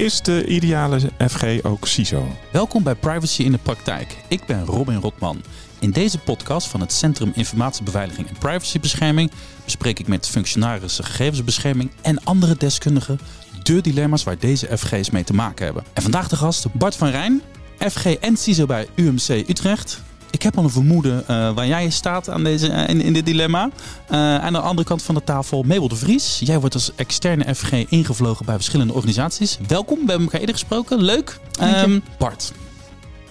Is de ideale FG ook CISO? Welkom bij Privacy in de Praktijk. Ik ben Robin Rotman. In deze podcast van het Centrum Informatiebeveiliging en Privacybescherming bespreek ik met functionarissen gegevensbescherming en andere deskundigen de dilemma's waar deze FG's mee te maken hebben. En vandaag de gast Bart van Rijn, FG en CISO bij UMC Utrecht. Ik heb al een vermoeden uh, waar jij staat aan deze, uh, in, in dit dilemma. Uh, aan de andere kant van de tafel Mabel de Vries. Jij wordt als externe FG ingevlogen bij verschillende organisaties. Welkom, we hebben elkaar eerder gesproken. Leuk. Um, Bart,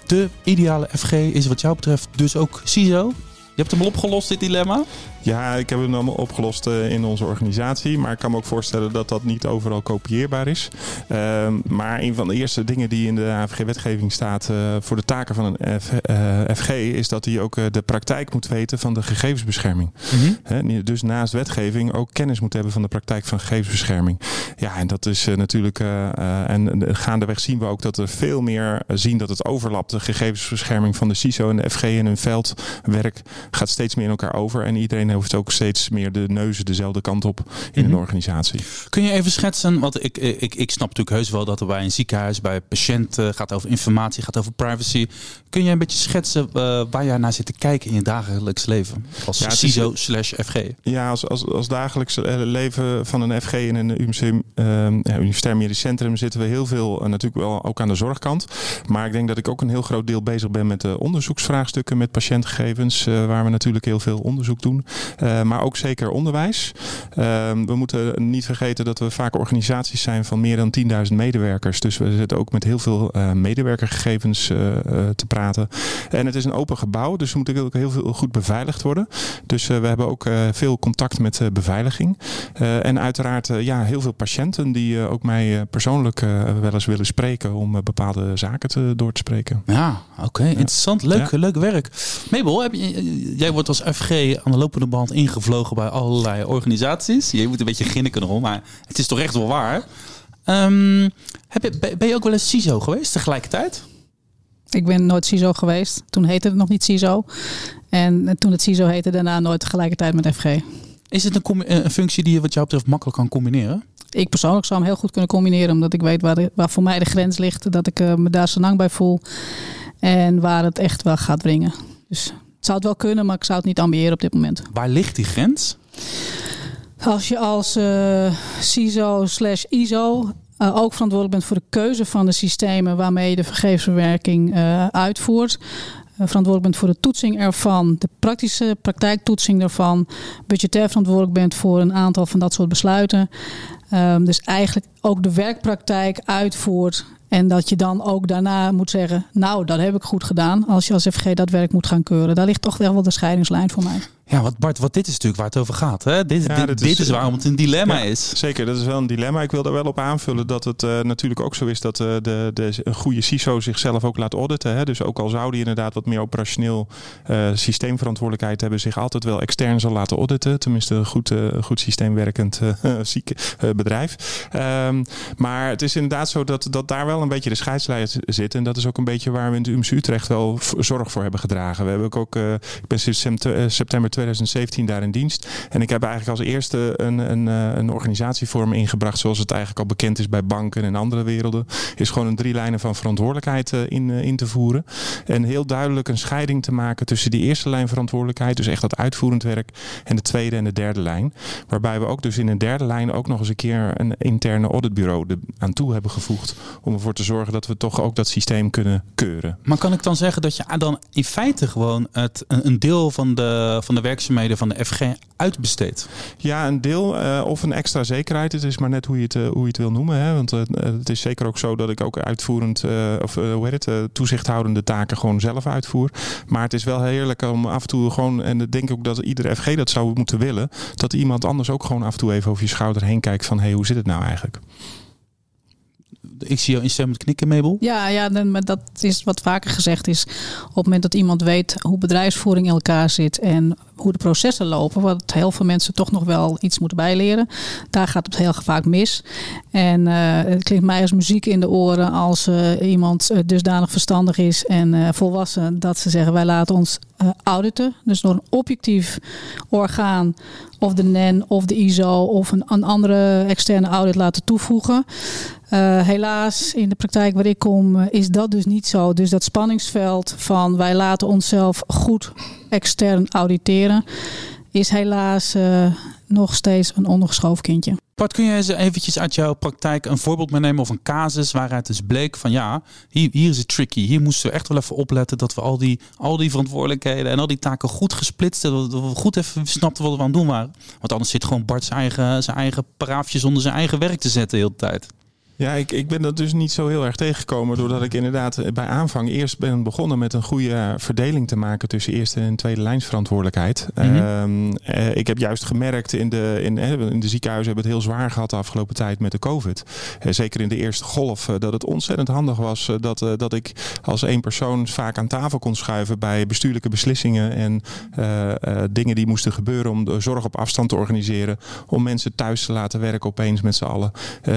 de ideale FG is wat jou betreft dus ook CISO. Je hebt hem al opgelost, dit dilemma? Ja, ik heb hem allemaal opgelost uh, in onze organisatie. Maar ik kan me ook voorstellen dat dat niet overal kopieerbaar is. Uh, maar een van de eerste dingen die in de AVG-wetgeving staat uh, voor de taken van een F, FG... is dat hij ook de praktijk moet weten van de gegevensbescherming. Mm -hmm. dus naast wetgeving ook kennis moet hebben van de praktijk van gegevensbescherming. Ja, en dat is natuurlijk... en gaandeweg zien we ook dat er veel meer zien dat het overlapt. De gegevensbescherming van de CISO en de FG in hun veldwerk gaat steeds meer in elkaar over. En iedereen heeft ook steeds meer de neuzen dezelfde kant op in mm -hmm. een organisatie. Kun je even schetsen, want ik, ik, ik snap natuurlijk heus wel dat er bij een ziekenhuis, bij patiënten gaat over informatie, gaat over privacy. Kun je een beetje schetsen uh, waar jij naar zit te kijken in je dagelijks leven? Als ja, CISO slash FG. Ja, als, als, als dagelijks leven van een FG in een UMC, ja, Universitair Medisch Centrum zitten we heel veel uh, natuurlijk wel ook aan de zorgkant. Maar ik denk dat ik ook een heel groot deel bezig ben met de onderzoeksvraagstukken met patiëntgegevens, waar we natuurlijk heel veel onderzoek doen. Uh, maar ook zeker onderwijs. Uh, we moeten niet vergeten dat we vaak organisaties zijn van meer dan 10.000 medewerkers. Dus we zitten ook met heel veel uh, medewerkergegevens te praten. En het is een open gebouw, dus we moeten ook heel veel goed beveiligd worden. Dus we hebben ook veel contact met beveiliging. en uiteraard ja, heel veel patiënten die ook mij persoonlijk wel eens willen spreken om bepaalde zaken te, door te spreken. Ja, oké. Okay. Ja. Interessant. Leuk, ja. leuk werk. Mabel, heb je, jij wordt als FG aan de lopende band ingevlogen bij allerlei organisaties. Je moet een beetje ginniken erom, maar het is toch echt wel waar. Um, heb je, ben je ook wel eens CISO geweest tegelijkertijd? Ik ben nooit CISO geweest. Toen heette het nog niet CISO. En toen het CISO heette, daarna nooit tegelijkertijd met FG. Is het een, een functie die je wat jou betreft makkelijk kan combineren? Ik persoonlijk zou hem heel goed kunnen combineren. Omdat ik weet waar, de, waar voor mij de grens ligt. Dat ik uh, me daar zo lang bij voel. En waar het echt wel gaat brengen. Dus zou het wel kunnen, maar ik zou het niet ambiëren op dit moment. Waar ligt die grens? Als je als uh, CISO slash ISO uh, ook verantwoordelijk bent voor de keuze van de systemen waarmee je de vergevensverwerking uh, uitvoert. verantwoordelijk bent voor de toetsing ervan, de praktische praktijktoetsing ervan, budgetair verantwoordelijk bent voor een aantal van dat soort besluiten. Um, dus eigenlijk ook de werkpraktijk uitvoert en dat je dan ook daarna moet zeggen, nou, dat heb ik goed gedaan. Als je als FG dat werk moet gaan keuren. Daar ligt toch wel de scheidingslijn voor mij. Ja, wat Bart, wat dit is natuurlijk waar het over gaat. Hè? Dit, ja, dit, dit is, is, waarom het een dilemma ja, is. Zeker, dat is wel een dilemma. Ik wil daar wel op aanvullen dat het uh, natuurlijk ook zo is dat uh, de, de, een goede CISO zichzelf ook laat auditen. Hè? Dus ook al zou die inderdaad wat meer operationeel uh, systeemverantwoordelijkheid hebben, zich altijd wel extern zal laten auditen. Tenminste, een goed, goed systeemwerkend bedrijf. Um, maar het is inderdaad zo dat, dat daar wel een beetje de scheidslijn zit. En dat is ook een beetje waar we in de UMC Utrecht wel zorg voor hebben gedragen. We hebben ook, ik ben sinds september 2017 daar in dienst. En ik heb eigenlijk als eerste een, een, een organisatievorm ingebracht, zoals het eigenlijk al bekend is bij banken en andere werelden. Is gewoon een drie lijnen van verantwoordelijkheid in, in te voeren. En heel duidelijk een scheiding te maken tussen die eerste lijn verantwoordelijkheid, dus echt dat uitvoerend werk, en de tweede en de derde lijn. Waarbij we ook dus in een derde lijn ook nog eens een keer een interne auditbureau aan toe hebben gevoegd. Om ervoor te zorgen dat we toch ook dat systeem kunnen keuren. Maar kan ik dan zeggen dat je dan in feite gewoon het, een deel van de, van de werkzaamheden van de FG uitbesteedt? Ja, een deel uh, of een extra zekerheid. Het is maar net hoe je het, uh, hoe je het wil noemen. Hè? Want uh, het is zeker ook zo dat ik ook uitvoerend of hoe heet het, toezichthoudende taken gewoon zelf uitvoer. Maar het is wel heerlijk om af en toe gewoon, en ik denk ook dat iedere FG dat zou moeten willen, dat iemand anders ook gewoon af en toe even over je schouder heen kijkt van hé, hey, hoe zit het nou eigenlijk? ik zie jou instemmend knikken, Mabel. Ja, ja, maar dat is wat vaker gezegd is. Op het moment dat iemand weet hoe bedrijfsvoering in elkaar zit en hoe de processen lopen, wat heel veel mensen toch nog wel iets moeten bijleren. Daar gaat het heel vaak mis. En het klinkt mij als muziek in de oren als iemand dusdanig verstandig is en volwassen dat ze zeggen wij laten ons auditen. Dus door een objectief orgaan of de NEN of de ISO of een, een andere externe audit laten toevoegen. Uh, helaas, in de praktijk waar ik kom, uh, is dat dus niet zo. Dus dat spanningsveld van wij laten onszelf goed extern auditeren, is helaas uh, nog steeds een ondergeschoven kindje. Bart, kun je eens eventjes uit jouw praktijk een voorbeeld meenemen of een casus waaruit dus bleek van ja, hier, hier is het tricky. Hier moesten we echt wel even opletten dat we al die, al die verantwoordelijkheden en al die taken goed gesplitst hebben. Dat we goed even snapten wat we aan het doen waren. Want anders zit gewoon Bart zijn eigen, zijn eigen paraafjes onder zijn eigen werk te zetten de hele tijd. Ja, ik, ik ben dat dus niet zo heel erg tegengekomen. Doordat ik inderdaad eh, bij aanvang eerst ben begonnen met een goede verdeling te maken tussen eerste en tweede lijnsverantwoordelijkheid. Mm -hmm. uh, ik heb juist gemerkt in de, in, in de ziekenhuizen hebben het heel zwaar gehad de afgelopen tijd met de COVID. Uh, zeker in de eerste golf. dat het ontzettend handig was dat, dat ik als één persoon vaak aan tafel kon schuiven bij bestuurlijke beslissingen en dingen die moesten gebeuren om de zorg op afstand te organiseren. Om mensen thuis te laten werken opeens met z'n allen.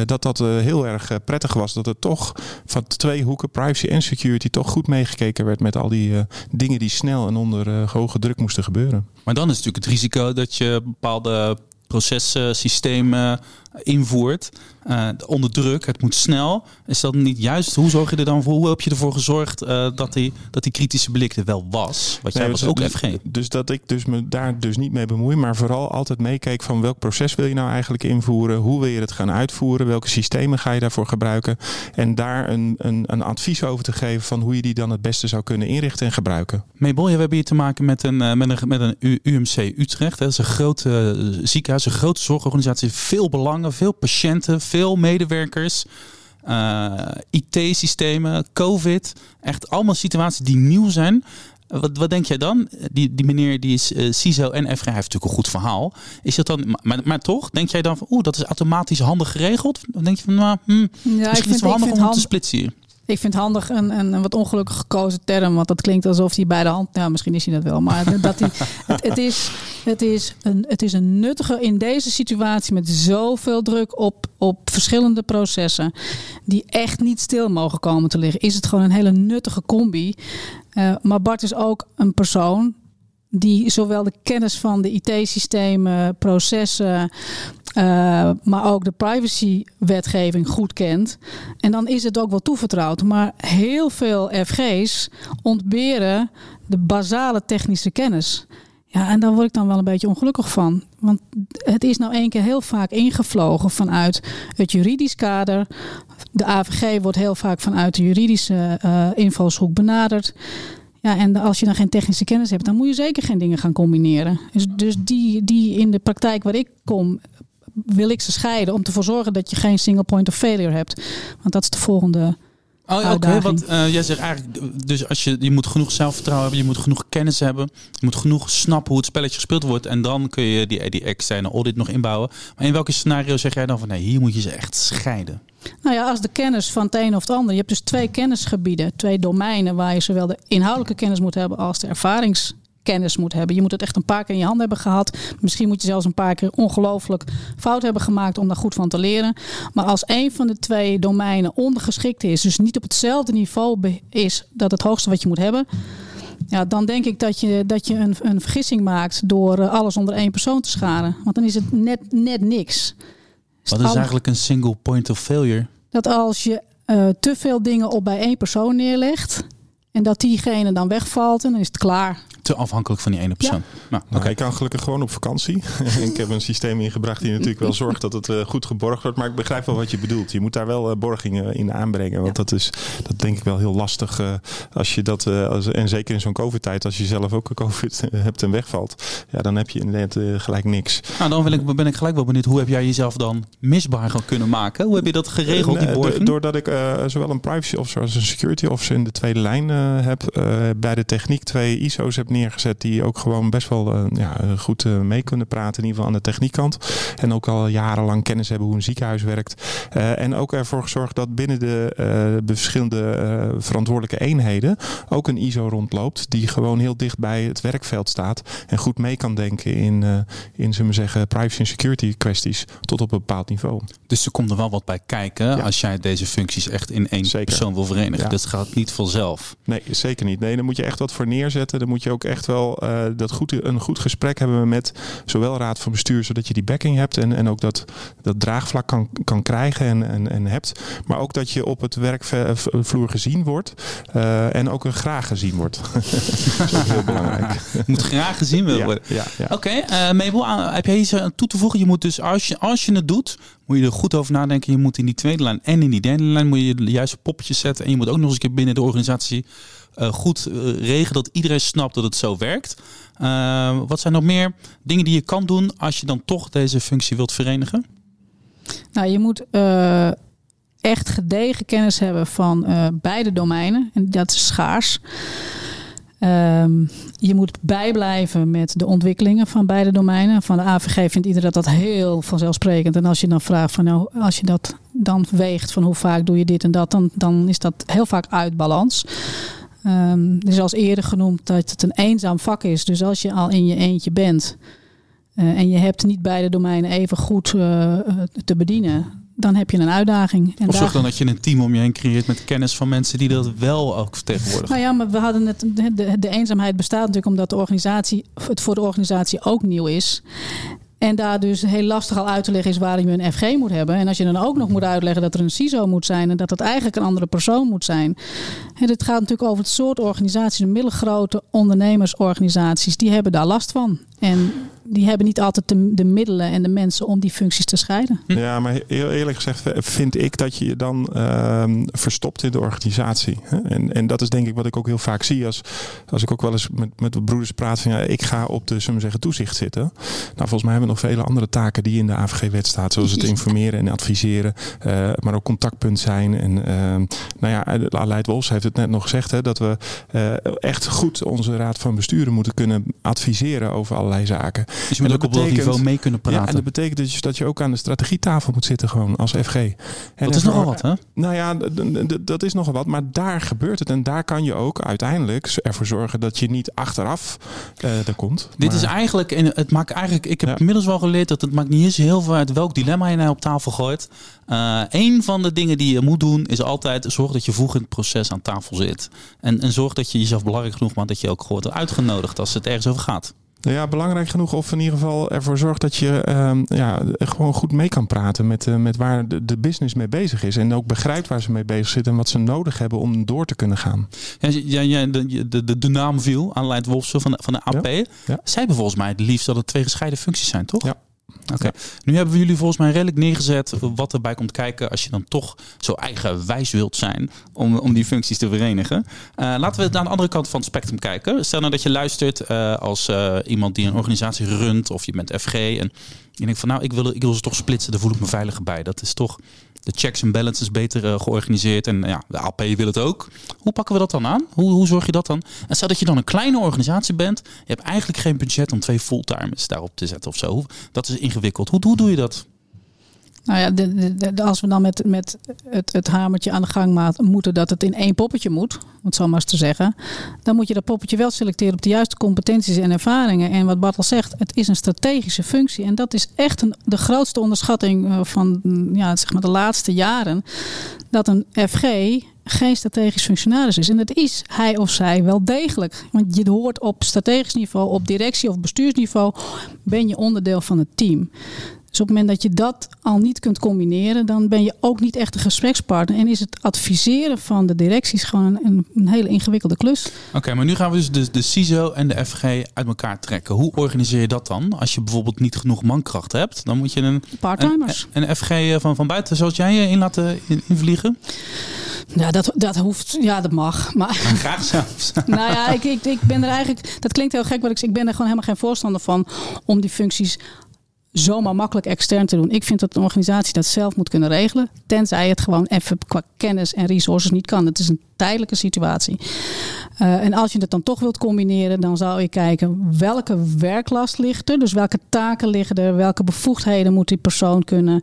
dat dat heel erg erg eh, prettig was dat het toch van twee hoeken, privacy en security, toch goed meegekeken werd met al die uh, dingen die snel en onder uh, hoge druk moesten gebeuren. Maar dan is natuurlijk het risico dat je bepaalde processystemen invoert uh, onder druk. Het moet snel. Is dat niet juist? Hoe zorg je er dan voor? Hoe heb je ervoor gezorgd uh, dat, die, dat die kritische blik er wel was? Wat jij nee, was dus, ook dus, FG. Dus dat ik dus me daar dus niet mee bemoei, maar vooral altijd meekeek van welk proces wil je nou eigenlijk invoeren? Hoe wil je het gaan uitvoeren? Welke systemen ga je daarvoor gebruiken? En daar een, een, een advies over te geven van hoe je die dan het beste zou kunnen inrichten en gebruiken. Mabel, we hebben hier te maken met een, met een, met een UMC Utrecht. Dat is een grote ziekenhuis, een grote zorgorganisatie. Veel belangen, veel patiënten, veel medewerkers. Uh, IT-systemen, COVID. Echt allemaal situaties die nieuw zijn. Wat, wat denk jij dan? Die, die meneer die is uh, CISO en FG heeft natuurlijk een goed verhaal. Is dat dan, maar, maar toch, denk jij dan van oeh, dat is automatisch handig geregeld? Dan denk je van nou, hm, ja, misschien ik vind, is het wel handig om hand... te splitsen hier. Ik vind handig een, een, een, wat ongelukkig gekozen term. Want dat klinkt alsof hij bij de hand. Nou, misschien is hij dat wel. Maar dat hij, het, het, is, het, is een, het is een nuttige in deze situatie met zoveel druk op, op verschillende processen. Die echt niet stil mogen komen te liggen. Is het gewoon een hele nuttige combi. Uh, maar Bart is ook een persoon die zowel de kennis van de IT-systemen, processen, uh, maar ook de privacy-wetgeving goed kent. En dan is het ook wel toevertrouwd. Maar heel veel FG's ontberen de basale technische kennis. Ja, en daar word ik dan wel een beetje ongelukkig van. Want het is nou één keer heel vaak ingevlogen vanuit het juridisch kader. De AVG wordt heel vaak vanuit de juridische uh, invalshoek benaderd. Ja, en als je dan geen technische kennis hebt, dan moet je zeker geen dingen gaan combineren. Dus, dus die, die in de praktijk waar ik kom, wil ik ze scheiden om ervoor zorgen dat je geen single point of failure hebt. Want dat is de volgende. Oh, oké. Okay. Want uh, jij zegt eigenlijk, dus als je, je moet genoeg zelfvertrouwen hebben, je moet genoeg kennis hebben, je moet genoeg snappen hoe het spelletje gespeeld wordt en dan kun je die, die externe audit nog inbouwen. Maar in welke scenario zeg jij dan van nee, hier moet je ze echt scheiden? Nou ja, als de kennis van het een of het ander. Je hebt dus twee kennisgebieden, twee domeinen waar je zowel de inhoudelijke kennis moet hebben als de ervaringskennis moet hebben. Je moet het echt een paar keer in je hand hebben gehad. Misschien moet je zelfs een paar keer ongelooflijk fout hebben gemaakt om daar goed van te leren. Maar als een van de twee domeinen ondergeschikt is, dus niet op hetzelfde niveau is dat het hoogste wat je moet hebben. Ja, dan denk ik dat je, dat je een, een vergissing maakt door eh, alles onder één persoon te scharen. Want dan is het net, net niks. Wat is eigenlijk een single point of failure? Dat als je uh, te veel dingen op bij één persoon neerlegt en dat diegene dan wegvalt en dan is het klaar te afhankelijk van die ene persoon. Ja. Nou, nou, Ik kan gelukkig gewoon op vakantie. ik heb een systeem ingebracht die natuurlijk wel zorgt dat het uh, goed geborgd wordt. Maar ik begrijp wel wat je bedoelt. Je moet daar wel uh, borgingen in aanbrengen. Want ja. dat is dat denk ik wel heel lastig uh, als je dat, als, en zeker in zo'n COVID-tijd, als je zelf ook COVID hebt en wegvalt. Ja, dan heb je inderdaad gelijk niks. Nou, dan wil ik, ben ik gelijk wel benieuwd. Hoe heb jij jezelf dan misbaar kunnen maken? Hoe heb je dat geregeld, die borging? Doordat ik zowel een privacy officer als een security officer in de tweede lijn heb. bij de techniek twee ISO's heb neergezet die ook gewoon best wel ja, goed mee kunnen praten. In ieder geval aan de techniekkant. En ook al jarenlang kennis hebben hoe een ziekenhuis werkt. en ook ervoor gezorgd dat binnen de, de verschillende verantwoordelijke eenheden ook een ISO rondloopt. Die gewoon heel dicht bij het werkveld staat. En goed mee kan denken in, in zullen we zeggen, privacy en security kwesties tot op een bepaald niveau. Dus er komt er wel wat bij kijken als jij deze functies echt in één persoon wil verenigen. Ja. Dat gaat niet vanzelf. Nee, zeker niet. Nee, daar moet je echt wat voor neerzetten. Dan moet je ook echt wel uh, dat goed, een goed gesprek hebben met zowel raad van bestuur, zodat je die backing hebt en, en ook dat, dat draagvlak kan, kan krijgen en, en, en hebt. Maar ook dat je op het werkvloer gezien wordt uh, en ook graag gezien wordt. dat is heel belangrijk. moet graag gezien worden. Ja, ja, Oké, okay, uh, Mabel, heb jij iets aan toe te voegen? Je moet dus als je, als je het doet, moet je er goed over nadenken. Je moet in die tweede lijn en in die derde lijn moet je de juiste poppetjes zetten. En je moet ook nog eens een keer binnen de organisatie goed uh, regelen dat iedereen snapt dat het zo werkt. Uh, wat zijn nog meer dingen die je kan doen als je dan toch deze functie wilt verenigen? Nou, je moet echt gedegen kennis hebben van beide domeinen. En dat is schaars. Um, je moet bijblijven met de ontwikkelingen van beide domeinen. Van de AVG vindt iedereen dat heel vanzelfsprekend. En als je dan vraagt van nou, als je dat dan weegt van hoe vaak doe je dit en dat, dan, dan is dat heel vaak uit balans. Um, er is als eerder genoemd dat het een eenzaam vak is. Dus als je al in je eentje bent uh, en je hebt niet beide domeinen even goed uh, te bedienen, dan heb je een uitdaging. En of zorg dan dat je een team om je heen creëert met kennis van mensen die dat wel ook vertegenwoordigen. Nou ja, maar we hadden het, de, de eenzaamheid bestaat natuurlijk omdat de organisatie, het voor de organisatie ook nieuw is. En daar dus heel lastig al uit te leggen is waarom je een FG moet hebben. En als je dan ook nog moet uitleggen dat er een CISO moet zijn en dat het eigenlijk een andere persoon moet zijn. En het gaat natuurlijk over het soort organisaties, de middelgrote ondernemersorganisaties, die hebben daar last van. En die hebben niet altijd de, de, middelen en de mensen om die functies te scheiden. Hm. Ja, maar heel eerlijk gezegd vind ik dat je je dan uh, verstopt in de organisatie. En, en dat is denk ik wat ik ook heel vaak zie als, als ik ook wel eens met, met broeders praat van ja, ik ga op de zullen zeggen, toezicht zitten. Nou, volgens mij hebben we nog vele andere taken die in de AVG-wet staat, zoals het informeren en adviseren, uh, maar ook contactpunt zijn. En uh, nou ja, Aleid Wolfs heeft het net nog gezegd, hè, dat we uh, echt goed onze raad van besturen moeten kunnen adviseren over allerlei zaken. Dus je moet ook op dat niveau mee kunnen praten. Ja, en dat betekent dus dat je ook aan de strategietafel moet zitten gewoon als FG. En dat is nogal wat hè? Nou ja, dat is nogal wat. Maar daar gebeurt het. En daar kan je ook uiteindelijk ervoor zorgen dat je niet achteraf uh, er komt. Dit is eigenlijk, en het maakt eigenlijk, ik heb ja. inmiddels wel geleerd dat het maakt niet eens heel veel uit welk dilemma je nou op tafel gooit. Uh, een van de dingen die je moet doen is altijd zorg dat je vroeg in het proces aan tafel zit. En, en zorg dat je jezelf belangrijk genoeg maakt dat je ook wordt uitgenodigd als het ergens over gaat. Ja, belangrijk genoeg of in ieder geval ervoor zorgt dat je uh, ja, gewoon goed mee kan praten met, uh, met waar de, de, business mee bezig is. En ook begrijpt waar ze mee bezig zitten en wat ze nodig hebben om door te kunnen gaan. Ja, ja, de, de, de, de naam viel aan Leid Wolfsen van de, van de AP. Ja, ja. Zij hebben volgens mij het liefst dat het twee gescheiden functies zijn, toch? Ja. Oké. Nu hebben we jullie volgens mij redelijk neergezet wat erbij komt kijken als je dan toch zo eigenwijs wilt zijn om, om die functies te verenigen. Uh, laten we naar de andere kant van het spectrum kijken. Stel nou dat je luistert uh, als uh, iemand die een organisatie runt of je bent FG en je denkt van nou ik wil, ik wil ze toch splitsen, daar voel ik me veiliger bij. Dat is toch de checks en balances beter georganiseerd. En ja, de AP wil het ook. Hoe pakken we dat dan aan? Hoe, hoe zorg je dat dan? En stel dat je dan een kleine organisatie bent. Je hebt eigenlijk geen budget om twee fulltimers daarop te zetten of zo. Dat is ingewikkeld. Hoe, hoe doe je dat? Nou ja, als we dan met, met het, het hamertje aan de gang moeten dat het in één poppetje moet, om het zo maar eens te zeggen, dan moet je dat poppetje wel selecteren op de juiste competenties en ervaringen. En wat Bart al zegt, het is een strategische functie. En dat is echt een, de grootste onderschatting eh, van ja, zeg maar de laatste jaren. Dat een FG geen strategisch functionaris is. En dat is hij of zij wel degelijk. Want je hoort op strategisch niveau, op directie- of bestuursniveau, ben je onderdeel van het team. Dus op het moment dat je dat al niet kunt combineren, dan ben je ook niet echt een gesprekspartner. En is het adviseren van de directies gewoon een, een hele ingewikkelde klus. Oké, maar nu gaan we dus de, de CISO en de FG uit elkaar trekken. Hoe organiseer je dat dan? Als je bijvoorbeeld niet genoeg mankracht hebt, dan moet je een, Parttimers. een, een FG eh, van, van buiten, zoals jij je in laten invliegen? Ja, dat, dat hoeft. Ja, dat mag. Maar, graag zelfs. nou ja, ik, ik, ik ben er eigenlijk. Dat klinkt heel gek, maar ik, ik ben er gewoon helemaal geen voorstander van om die functies zomaar makkelijk extern te doen. Ik vind dat een organisatie dat zelf moet kunnen regelen. Tenzij het gewoon even qua kennis en resources niet kan. Het is een tijdelijke situatie. Uh, en als je het dan toch wilt combineren, dan zou je kijken welke werklast ligt er. Dus welke taken liggen er, welke bevoegdheden moet die persoon kunnen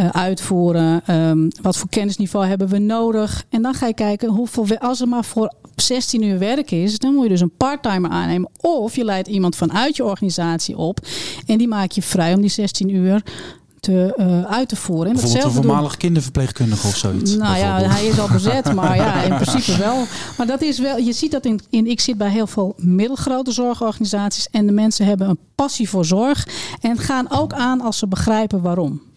uh, uitvoeren. Um, wat voor kennisniveau hebben we nodig? En dan ga je kijken hoeveel, als er maar voor 16 uur werk is, dan moet je dus een parttimer aannemen. Of je leidt iemand vanuit je organisatie op en die maak je vrij om die 16 uur te, uh, uit te voeren. En Bijvoorbeeld een voormalig kinderverpleegkundige of zoiets. Nou ja, hij is al bezet, maar ja, in principe wel. Maar dat is wel, je ziet dat in, in, ik zit bij heel veel middelgrote zorgorganisaties en de mensen hebben een passie voor zorg en gaan ook aan als ze begrijpen waarom.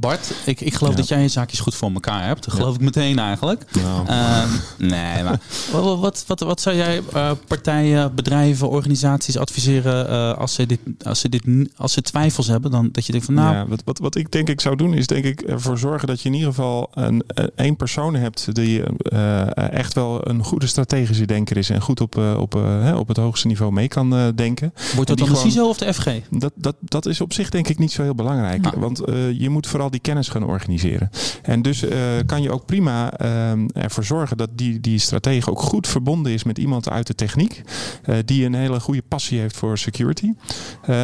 Bart, ik, ik geloof dat jij je zaakjes goed voor elkaar hebt. Dat geloof ik meteen eigenlijk. Nou. Uh, nee, maar wat, wat, wat, wat zou jij uh, partijen, bedrijven, organisaties adviseren uh, als, ze dit, als, ze dit, als ze twijfels hebben? Dan dat je denkt van nou... Ja, wat, wat, wat ik denk ik zou doen is denk ik ervoor zorgen dat je in ieder geval een, één persoon hebt die uh, echt wel een goede strategische denker is en goed op, op, op het hoogste niveau mee kan denken. Wordt dat dan de CISO of de FG? Dat, dat, dat is op zich denk ik niet zo heel belangrijk. Nou. Want je moet vooral die kennis gaan organiseren. En dus uh, kan je ook prima uh, ervoor zorgen dat die, die stratege ook goed verbonden is met iemand uit de techniek. Uh, die een hele goede passie heeft voor security.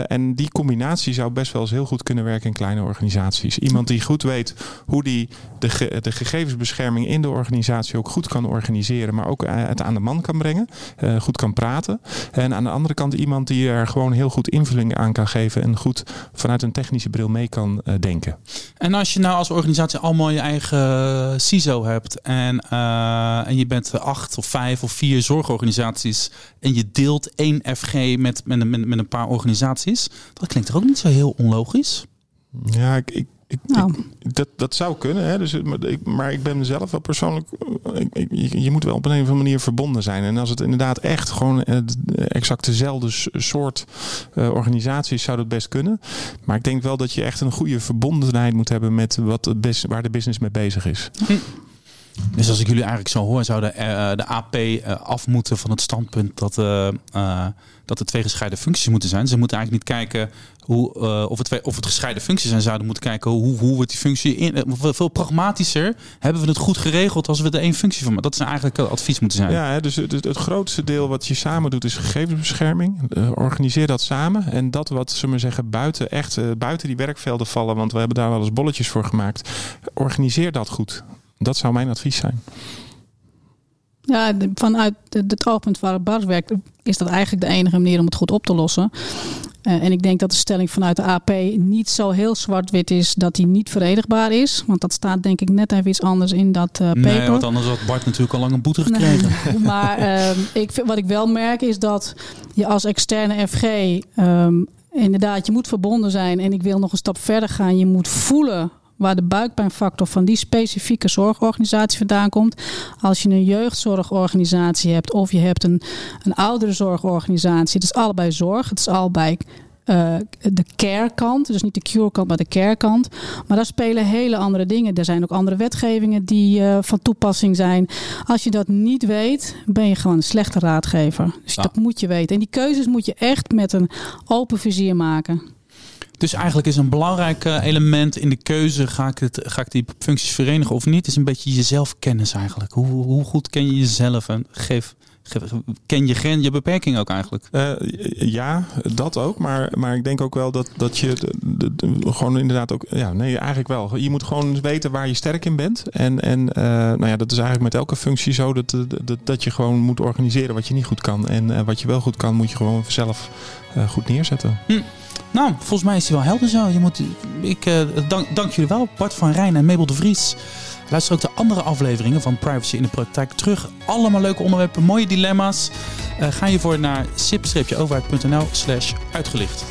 en die combinatie zou best wel eens heel goed kunnen werken in kleine organisaties. Iemand die goed weet hoe die de, de gegevensbescherming in de organisatie ook goed kan organiseren. Maar ook het aan de man kan brengen. goed kan praten. En aan de andere kant iemand die er gewoon heel goed invulling aan kan geven. En goed vanuit een technische bril mee kan denken. En als je nou als organisatie allemaal je eigen CISO hebt en, uh, en je bent acht of vijf of vier zorgorganisaties en je deelt één FG met, met, met, met een paar organisaties, dat klinkt er ook niet zo heel onlogisch. Ja, ik, ik, nou. ik, dat, dat zou kunnen, hè? Dus, maar, ik, maar ik ben mezelf wel persoonlijk. Ik, je, je moet wel op een of andere manier verbonden zijn. En als het inderdaad echt gewoon exact dezelfde soort uh, organisaties zou dat best kunnen. Maar ik denk wel dat je echt een goede verbondenheid moet hebben met wat de waar de business mee bezig is. Hm. Dus als ik jullie eigenlijk zo hoor, zou de, uh, de AP af moeten van het standpunt dat, uh, dat er twee gescheiden functies moeten zijn. Ze moeten eigenlijk niet kijken hoe, of, het of het gescheiden functies zijn. Zouden moeten kijken hoe, hoe wordt die functie in. veel pragmatischer hebben we het goed geregeld als we er één functie van maken. Dat is eigenlijk het advies moeten zijn. Ja, dus het, het, grootste deel wat je samen doet is gegevensbescherming. organiseer dat samen. En dat wat ze maar zeggen buiten, echt, buiten die werkvelden vallen, want we hebben daar wel eens bolletjes voor gemaakt. Organiseer dat goed. Dat zou mijn advies zijn. Ja, vanuit het oogpunt waar Bart werkt, is dat eigenlijk de enige manier om het goed op te lossen. Uh, en ik denk dat de stelling vanuit de AP niet zo heel zwart-wit is dat die niet verenigbaar is. Want dat staat denk ik net even iets anders in dat uh, paper. Nee, want anders had Bart natuurlijk al lang een boete gekregen. Nee, maar uh, ik, wat ik wel merk is dat je als externe FG um, inderdaad, je moet verbonden zijn. En ik wil nog een stap verder gaan. Je moet voelen waar de buikpijnfactor van die specifieke zorgorganisatie vandaan komt. Als je een jeugdzorgorganisatie hebt of je hebt een, een ouderenzorgorganisatie. Het is allebei zorg. Het is allebei uh, de care kant, dus niet de cure kant, maar de care kant. Maar daar spelen hele andere dingen. Er zijn ook andere wetgevingen die uh, van toepassing zijn. Als je dat niet weet, ben je gewoon een slechte raadgever. Dus dat moet je weten. En die keuzes moet je echt met een open vizier maken. Dus eigenlijk is een belangrijk element in de keuze: ga ik, het, ga ik die functies verenigen of niet? Is een beetje jezelf kennis eigenlijk. Hoe, hoe goed ken je jezelf en geef. Ken je je beperking ook eigenlijk? Uh, ja, dat ook. Maar, maar ik denk ook wel dat, dat je de, de, de, gewoon inderdaad ook. Ja, nee, eigenlijk wel. Je moet gewoon weten waar je sterk in bent. En, en uh, nou ja, dat is eigenlijk met elke functie zo dat, dat, dat je gewoon moet organiseren wat je niet goed kan. En uh, wat je wel goed kan, moet je gewoon zelf goed neerzetten. Hm. Nou, volgens mij is hij wel helder zo. Je moet, ik uh, dank, dank jullie wel, Bart van Rijn en Mabel de Vries. Luister ook de andere afleveringen van Privacy in de Praktijk terug. Allemaal leuke onderwerpen, mooie dilemma's. Uh, ga je voor naar sip-overheid.nl slash uitgelicht.